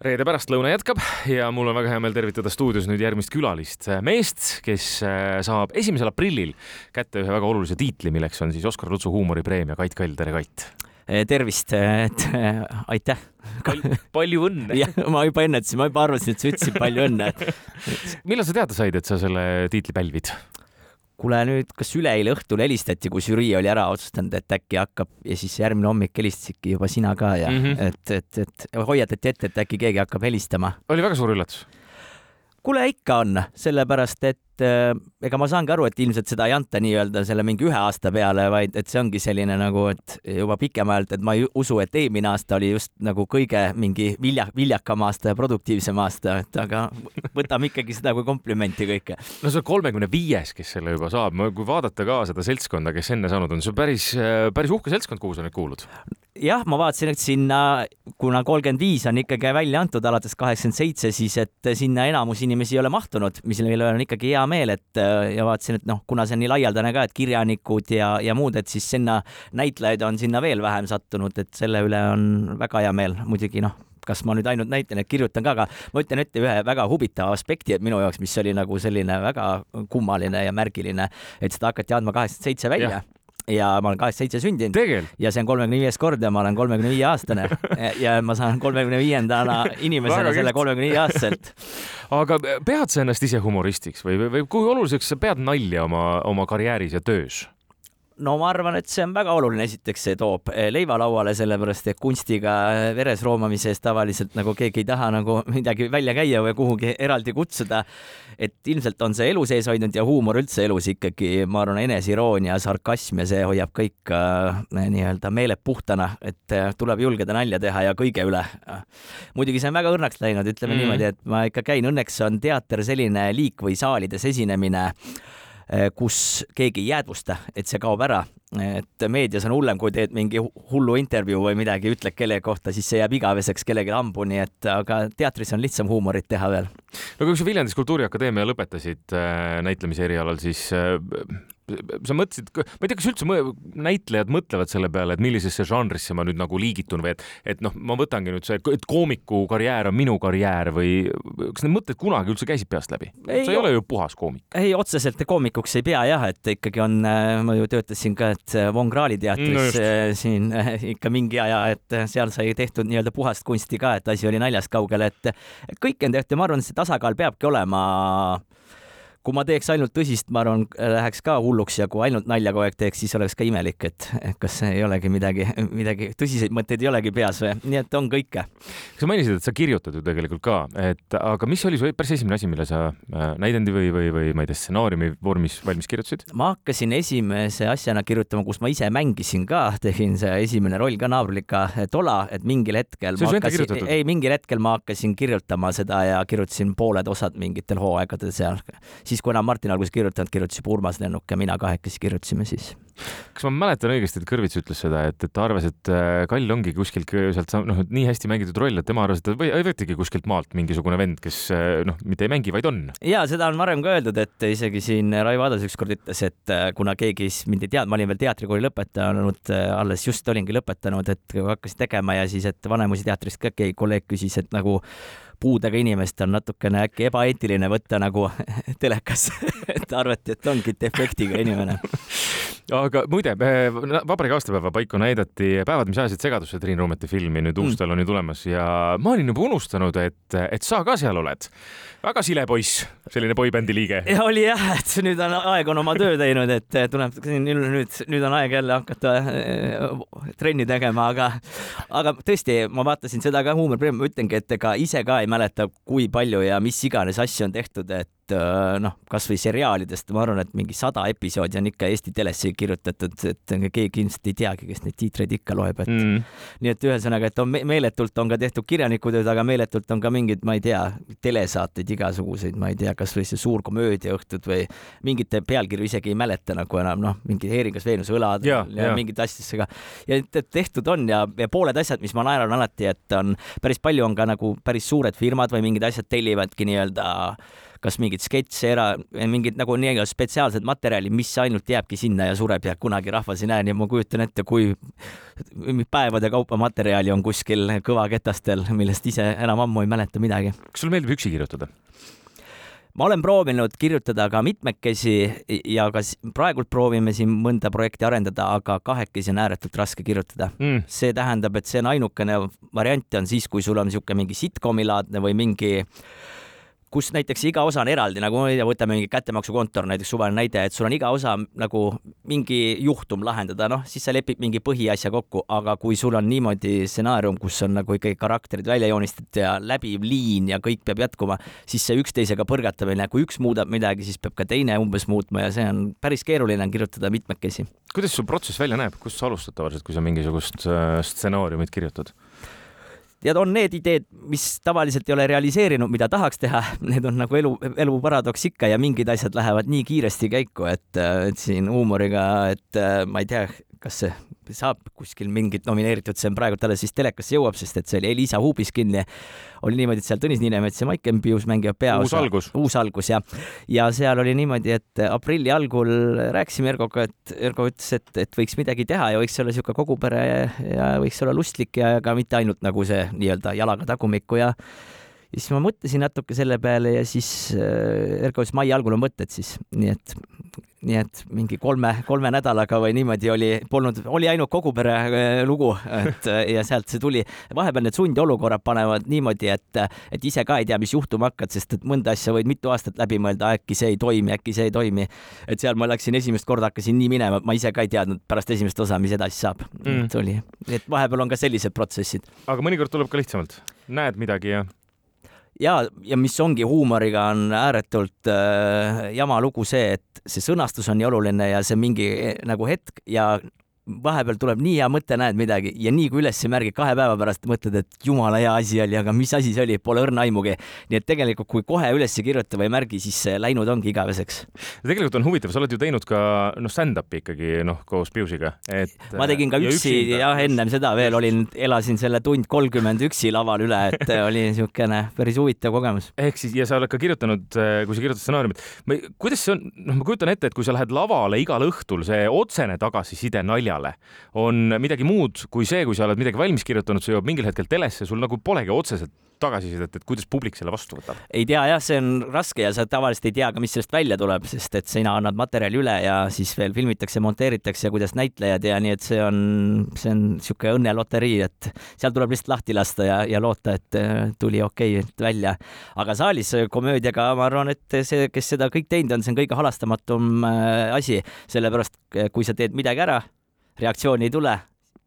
reede pärastlõuna jätkab ja mul on väga hea meel tervitada stuudios nüüd järgmist külalist, meest, kes äh, saab esimesel aprillil kätte ühe väga olulise tiitli, milleks on siis Oskar Lutsu huumoripreemia. Kait Kall, tere Kait! Eh, tervist, et äh, aitäh Pal! palju õnne! jah, ma juba ennetasin, ma juba arvasin, et sa ütlesid palju õnne millal sa teada said, et sa selle tiitli pälvid? Kuule nüüd, kas üleeile õhtul helistati, kui žürii oli ära otsustanud, et äkki hakkab ja siis järgmine hommik helistasidki juba sina ka ja mm -hmm. et, et, et hoiatati ette, et äkki keegi hakkab helistama. oli väga suur üllatus? kuule, ikka on, sellepärast et äh, ega ma saangi aru, et ilmselt seda ei anta nii-öelda selle mingi ühe aasta peale, vaid et see ongi selline nagu, et juba pikemalt, et ma ei usu, et eelmine aasta oli just nagu kõige mingi vilja, viljakam aasta ja produktiivsem aasta, et aga võtame ikkagi seda kui komplimenti kõike. no see on kolmekümne viies, kes selle juba saab, kui vaadata ka seda seltskonda, kes enne saanud on, see on päris, päris uhke seltskond, kuhu sa nüüd kuulud jah, ma vaatasin, et sinna, kuna kolmkümmend viis on ikkagi välja antud alates kaheksakümmend seitse, siis et sinna enamus inimesi ei ole mahtunud, mis neil on ikkagi hea meel, et ja vaatasin, et noh, kuna see on nii laialdane ka, et kirjanikud ja, ja muud, et siis sinna näitlejaid on sinna veel vähem sattunud, et selle üle on väga hea meel, muidugi noh kas ma nüüd ainult näitan, et kirjutan ka, aga ma ütlen ette ühe väga huvitava aspekti, et minu jaoks, mis oli nagu selline väga kummaline ja märgiline, et seda hakati andma kaheksakümmend seitse välja. Ja ma olen kaheksakümmend seitse sündinud ja see on kolmekümne viies kord ja ma olen kolmekümne viie aastane ja ma saan kolmekümne viiendana inimesena selle kolmekümne viie aastaselt. aga pead sa ennast ise humoristiks või, või kui oluliseks sa pead nalja oma, oma karjääris ja töös? No ma arvan, et see on väga oluline, esiteks see toob eh, leiva lauale, sellepärast et kunstiga eh, veres roomamise eest tavaliselt nagu keegi ei taha nagu midagi välja käia või kuhugi eraldi kutsuda. et ilmselt on see elu sees hoidnud ja huumor üldse elus ikkagi, ma arvan, eneseiroonia, sarkasm ja see hoiab kõik äh, nii-öelda meeled puhtana, et äh, tuleb julgeda nalja teha ja kõige üle. muidugi see on väga õrnaks läinud, ütleme mm. niimoodi, et ma ikka käin, õnneks on teater selline liik või saalides esinemine kus keegi ei jäädvusta, et see kaob ära. et meedias on hullem, kui teed mingi hullu intervjuu või midagi, ütled kellegi kohta, siis see jääb igaveseks kellelegi hambuni, et aga teatris on lihtsam huumorit teha veel. no kui sa Viljandis Kultuuriakadeemia lõpetasid äh, näitlemise erialal, siis äh, sa mõtlesid, ma ei tea, kas üldse näitlejad mõtlevad selle peale, et millisesse žanrisse ma nüüd nagu liigitun või et, et noh, ma võtangi nüüd see, et koomiku karjäär on minu karjäär või kas need mõtted kunagi üldse käisid peast läbi? sa ei ole ju puhas koomik. ei, otseselt koomikuks ei pea jah, et ikkagi on, äh, ma ju töötasin ka, et äh, Von Krahli teatris no. Äh, siin ikka mingi aja, et seal sai tehtud nii-öelda puhast kunsti ka, et asi oli naljast kaugel, et kõik on tehtud ja ma arvan, et see tasakaal peabki olema kui ma teeks ainult tõsist, ma arvan, läheks ka hulluks ja kui ainult nalja kogu aeg teeks, siis oleks ka imelik, et kas ei olegi midagi, midagi, tõsiseid mõtteid ei olegi peas või, nii et on kõike. sa mainisid, et sa kirjutad ju tegelikult ka, et aga mis oli su päris esimene asi, mille sa äh, näidendi või, või, või ma ei tea, stsenaariumi vormis valmis kirjutasid? ma hakkasin esimese asjana kirjutama, kus ma ise mängisin ka, tegin see esimene roll ka naabrulika tola, et mingil hetkel. Hakkasin, ei, mingil hetkel ma hakkasin kirjutama seda ja kirjutasin pooled osad mingitel hooaegadel seal siis kui enam Martin alguses kirjutanud, kirjutas juba Urmas Lennuk ja mina kahekesi kirjutasime siis. kas ma mäletan õigesti, et Kõrvits ütles seda, et, et ta arvas, et äh, Kall ongi kuskilt sealt noh, nii hästi mängitud roll, et tema arvas, et või võetigi kuskilt maalt mingisugune vend, kes äh, noh, mitte ei mängi, vaid on. ja seda on varem ka öeldud, et isegi siin Raivo Adas ükskord ütles, et äh, kuna keegi siis mind ei teadnud, ma olin veel teatrikooli lõpetanud, alles just olingi lõpetanud, et hakkasin tegema ja siis, et Vanemuise teatrist ka keegi kolleeg küsis, et nagu puudega inimest on natukene äkki ebaeetiline võtta nagu telekas et arvati, et ongi defektiga inimene aga muide, vabariigi aastapäeva paiku näidati Päevad, mis ajasid segadusse Triin Ruumeti filmi, nüüd uus mm. tal on ju tulemas ja ma olin juba unustanud, et, et sa ka seal oled. väga sile poiss, selline boybändi liige. ja oli jah, et nüüd on aeg on oma töö teinud, et tuleb nüüd, nüüd on aeg jälle hakata äh, trenni tegema, aga, aga tõesti, ma vaatasin seda ka huumoripreemia, ma ütlengi, et ega ise ka ei mäleta, kui palju ja mis iganes asju on tehtud, et Äh, noh, kasvõi seriaalidest, ma arvan, et mingi sada episoodi on ikka Eesti telesse kirjutatud, et keegi ilmselt ei teagi, kes neid tiitreid ikka loeb, et mm. nii et ühesõnaga, et on meeletult on ka tehtud kirjanikutööd, aga meeletult on ka mingid, ma ei tea, telesaateid igasuguseid, ma ei tea, kasvõi see Suur komöödiaõhtud või mingite pealkirju isegi ei mäleta nagu enam, noh, mingi Heeringas Veenuse õlad ja, ja, ja mingid asjadega ja tehtud on ja, ja pooled asjad, mis ma naeran alati, et on päris palju on ka nagu päris suured firmad või mingid asjad tellivadki nii-öelda kas mingit sketše, era, mingit nagu nii-öelda spetsiaalset materjali, mis ainult jääbki sinna ja sureb ja kunagi rahvas ei näe, nii et ma kujutan ette, kui päevade kaupa materjali on kuskil kõvaketastel, millest ise enam ammu ei mäleta midagi. kas sulle meeldib üksi kirjutada? ma olen proovinud kirjutada ka mitmekesi ja ka praegult proovime siin mõnda projekti arendada, aga kahekesi on ääretult raske kirjutada mm.. see tähendab, et see on ainukene variant on siis, kui sul on niisugune mingi sitcomi laadne või mingi äh, kus näiteks iga osa on eraldi, nagu ma ei tea, võtame mingi kättemaksukontor näiteks suvaline näide, et sul on iga osa nagu mingi juhtum lahendada, noh, siis sa lepid mingi põhiasja kokku, aga kui sul on niimoodi stsenaarium, kus on nagu ikkagi karakterid välja joonistatud ja läbiv liin ja kõik peab jätkuma, siis see üksteisega põrgatamine, kui üks muudab midagi, siis peab ka teine umbes muutma ja see on päris keeruline on kirjutada mitmekesi. kuidas sul protsess välja näeb, kust sa alustad tavaliselt, kui sa mingisugust äh, stsenaariumit kirjutad? Tead, on need ideed, mis tavaliselt ei ole realiseerinud, mida tahaks teha, need on nagu elu, elu paradoks ikka ja mingid asjad lähevad nii kiiresti käiku, et, et siin huumoriga, et ma ei tea, kas see saab kuskil mingit nomineeritud, see on praegult alles vist telekasse jõuab, sest et see oli Elisa Hubiskin ja oli niimoodi, et seal Tõnis Niinemets ja Maiken Pius mängivad peaosa. uus algus. uus algus jah. ja seal oli niimoodi, et aprilli algul rääkisime Ergoga, et Ergo ütles, et, et võiks midagi teha ja võiks olla niisugune kogupere ja võiks olla lustlik ja ka mitte ainult nagu see nii-öelda jalaga tagumikku ja ja siis ma mõtlesin natuke selle peale ja siis äh, Erko ütles mai algul on mõtted siis, nii et, nii et mingi kolme, kolme nädalaga või niimoodi oli, polnud, oli ainult kogu pere äh, lugu, et ja sealt see tuli. vahepeal need sundiolukorrad panevad niimoodi, et, et ise ka ei tea, mis juhtuma hakkad, sest et mõnda asja võid mitu aastat läbi mõelda, äkki see ei toimi, äkki see ei toimi. et seal ma läksin esimest korda, hakkasin nii minema, et ma ise ka ei teadnud pärast esimest osa, mis edasi saab mm.. et oli, et vahepeal on ka sellised protsessid. aga mõnikord tuleb ka lihtsamalt, näed midagi ja ja, ja mis ongi huumoriga, on ääretult äh, jama lugu see, et see sõnastus on nii oluline ja see mingi eh, nagu hetk ja vahepeal tuleb nii hea mõte, näed midagi ja nii kui üles ei märgi, kahe päeva pärast mõtled, et jumala hea asi oli, aga mis asi see oli, pole õrna aimugi. nii et tegelikult, kui kohe üles ei kirjuta või ei märgi, siis läinud ongi igaveseks. tegelikult on huvitav, sa oled ju teinud ka noh, stand-up'i ikkagi noh, koos Piusiga, et. ma tegin ka üksi ja jah, ennem seda veel olin, elasin selle tund kolmkümmend üksi laval üle, et oli niisugune päris huvitav kogemus. ehk siis ja sa oled ka kirjutanud, kui sa kirjutad stsenaariumit, kuidas see on, noh, ma kujutan ette, et kui sa lähed lavale igal õhtul, see otsene tagasiside naljale peale on midagi muud kui see, kui sa oled midagi valmis kirjutanud, see jõuab mingil hetkel telesse, sul nagu polegi otseselt tagasisidet, et kuidas publik selle vastu võtab? ei tea jah, see on raske ja sa tavaliselt ei tea ka, mis sellest välja tuleb, sest et sina annad materjali üle ja siis veel filmitakse, monteeritakse ja kuidas näitlejad ja nii et see on, see on niisugune õnneloterii, et seal tuleb lihtsalt lahti lasta ja, ja loota, et äh, tuli okei okay välja. aga saalis komöödiaga ma arvan, et see, kes seda kõik teinud on, see on kõige halastamatum äh, asi, sellepärast kui sa teed midagi ära reaktsiooni ei tule,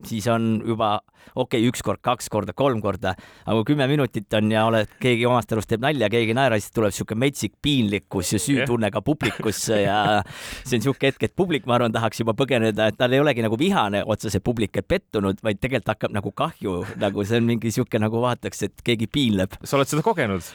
siis on juba okei okay,, üks kord, kaks korda, kolm korda, aga kui kümme minutit on ja oled, keegi omast arust teeb nalja, keegi ei naera, siis tuleb siuke metsik piinlikkus ja süütunne ka publikusse ja see on siuke hetk, et publik, ma arvan, tahaks juba põgeneda, et tal ei olegi nagu vihane otseselt publik, et pettunud, vaid tegelikult hakkab nagu kahju, nagu see on mingi siuke nagu vaataks, et keegi piinleb. sa oled seda kogenud?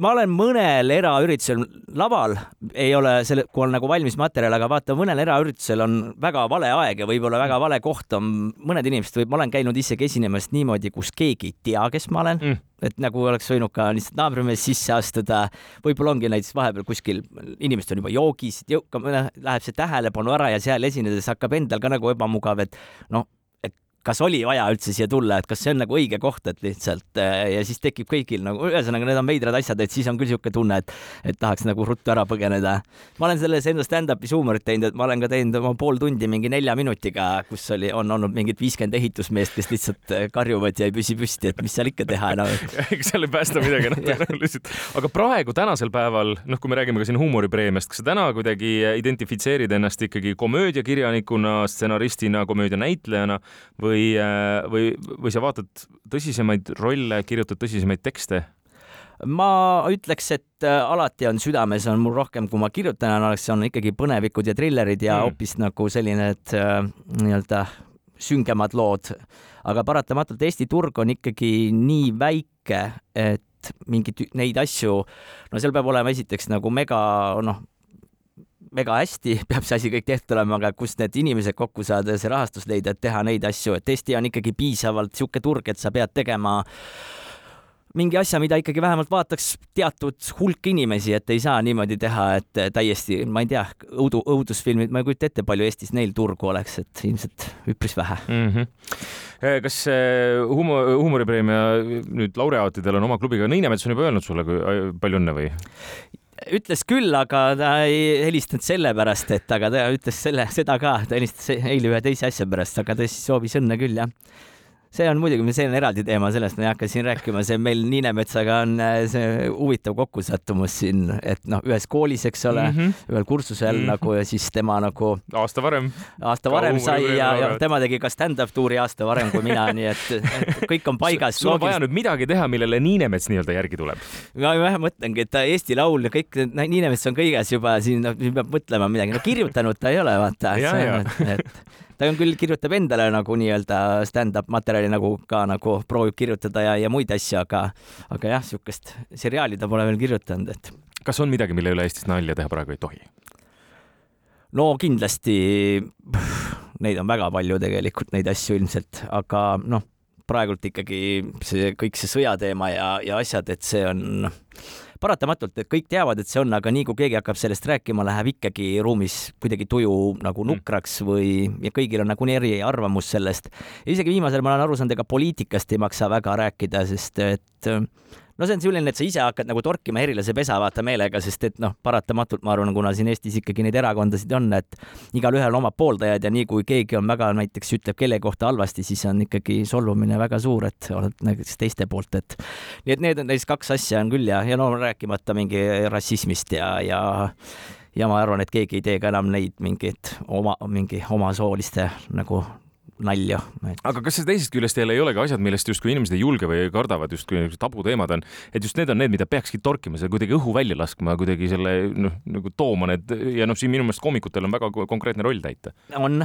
Ma olen mõnel eraüritusel laval, ei ole selle, kui on nagu valmis materjal, aga vaata, mõnel eraüritusel on väga vale aeg ja võib-olla väga vale koht on, mõned inimesed või ma olen käinud isegi esinemas niimoodi, kus keegi ei tea, kes ma olen. Mm. Et nagu oleks võinud ka lihtsalt naabrimees sisse astuda, võib-olla ongi näiteks vahepeal kuskil inimesed on juba joogis, läheb see tähelepanu ära ja seal esinedes hakkab endal ka nagu ebamugav, et noh, kas oli vaja üldse siia tulla, et kas see on nagu õige koht, et lihtsalt äh, ja siis tekib kõigil nagu, ühesõnaga need on veidrad asjad, et siis on küll niisugune tunne, et, et tahaks nagu ruttu ära põgeneda. ma olen selles enda stand-up'is huumorit teinud, et ma olen ka teinud oma pool tundi mingi nelja minutiga, kus oli, on olnud mingid viiskümmend ehitusmeest, kes lihtsalt äh, karjuvad ja ei püsi püsti, et mis seal ikka teha enam no. ega seal ei päästa midagi noh tõenäoliselt. aga praegu, tänasel päeval, noh, kui me räägime ka siin huumoripreemiast, kas sa täna kuidagi identifitseerid ennast ikkagi komöödiakirjanikuna, stsenaristina, komöödianäitlejana või või, äh, või, või sa vaatad tõsisemaid rolle, kirjutad tõsisemaid tekste? ma ütleks, et äh, alati on südames on mul rohkem, kui ma kirjutan, oleks, on ikkagi põnevikud ja trillerid ja mm. hoopis nagu selline, et äh, nii-öelda süngemad lood. aga paratamatult Eesti turg on ikkagi nii väike, et mingeid neid asju, no seal peab olema esiteks nagu mega noh, väga hästi peab see asi kõik tehtud olema, aga kust need inimesed kokku saada ja see rahastus leida, et teha neid asju, et Eesti on ikkagi piisavalt niisugune turg, et sa pead tegema mingi asja, mida ikkagi vähemalt vaataks teatud hulk inimesi, et ei saa niimoodi teha, et täiesti, ma ei tea, õudu, õudusfilmid, ma ei kujuta ette, palju Eestis neil turgu oleks, et ilmselt üpris vähe mm. -hmm. kas huumor, huumoripreemia nüüd laureaatidel on oma klubiga, Nõinemets on juba öelnud sulle, palju õnne või? Ütles küll, aga ta ei helistanud sellepärast, et aga ta ütles selle, seda ka, ta helistas eile ühe teise asja pärast, aga ta siis soovis õnne küll, jah see on muidugi, see on eraldi teema, sellest ma ei hakka siin rääkima, see meil Niinemetsaga on äh, see huvitav kokkusattumus siin, et noh, ühes koolis, eks ole mm, -hmm. ühel kursusel mm -hmm. nagu ja siis tema nagu aasta varem, aasta varem sai ja, ja tema tegi ka stand-up tuuri aasta varem kui mina, nii et, et kõik on paigas. sul on vaja nüüd midagi teha, millele Niinemets nii-öelda järgi tuleb. ma jah mõtlengi, et Eesti Laul ja kõik, Niinemets on kõiges juba siin, peab mõtlema midagi, no kirjutanud ta ei ole, vaata. et ta on küll, kirjutab endale nagu nii-öelda stand-up materjali nagu ka nagu proovib kirjutada ja, ja muid asju, aga, aga jah, niisugust seriaali ta pole veel kirjutanud, et. kas on midagi, mille üle Eestis nalja teha praegu ei tohi? no kindlasti, neid on väga palju tegelikult, neid asju ilmselt, aga noh, praegult ikkagi see kõik see sõjateema ja, ja asjad, et see on paratamatult, et kõik teavad, et see on, aga nii kui keegi hakkab sellest rääkima, läheb ikkagi ruumis kuidagi tuju nagu mm. nukraks või, ja kõigil on nagunii eriarvamus sellest. isegi viimasel ma olen aru saanud, ega poliitikast ei maksa väga rääkida, sest et no see on selline, et sa ise hakkad nagu torkima erilase pesa vaata meelega, sest et noh, paratamatult ma arvan, kuna siin Eestis ikkagi neid erakondasid on, et igalühel omad pooldajad ja nii kui keegi on väga näiteks ütleb kellegi kohta halvasti, siis on ikkagi solvumine väga suur, et oled näiteks teiste poolt, et nii et need on neist kaks asja on küll ja, ja no rääkimata mingi rassismist ja, ja ja ma arvan, et keegi ei tee ka enam neid mingeid oma, mingi omasooliste nagu nalja et.... aga kas see teisest küljest jälle ei olegi asjad, millest justkui inimesed ei julge või kardavad, justkui tabuteemad on, et just need on need, mida peakski torkima, selle kuidagi õhu välja laskma, kuidagi selle noh, nagu tooma need ja noh, siin minu meelest koomikutel on väga konkreetne roll täita. on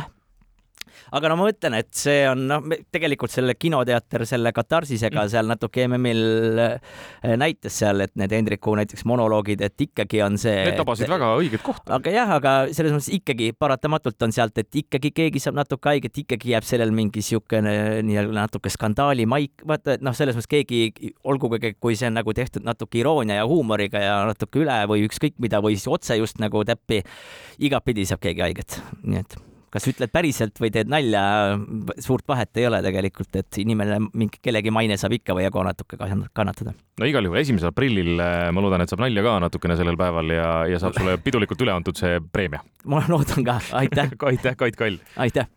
aga no ma mõtlen, et see on noh, tegelikult selle kinoteater selle katarsisega mm. seal natuke MM-il äh, näitas seal, et need Hendriku näiteks monoloogid, et ikkagi on see. Need tabasid et, väga õiget kohta. aga jah, aga selles mõttes ikkagi paratamatult on sealt, et ikkagi keegi saab natuke haiget, ikkagi jääb sellel mingi siukene nii-öelda natuke skandaali maik, vaata, et noh, selles mõttes keegi, olgugi kui see on nagu tehtud natuke iroonia ja huumoriga ja natuke üle või ükskõik mida või siis otse just nagu täppi, igatpidi saab keegi haiget, nii et kas ütled päriselt või teed nalja, suurt vahet ei ole tegelikult, et inimene, mingi kellegi maine saab ikka või jagu natuke kannatada. no igal juhul esimesel aprillil äh, ma loodan, et saab nalja ka natukene sellel päeval ja, ja saab sulle pidulikult üle antud see preemia. ma loodan ka, aitäh aitäh, Kait Kall! aitäh!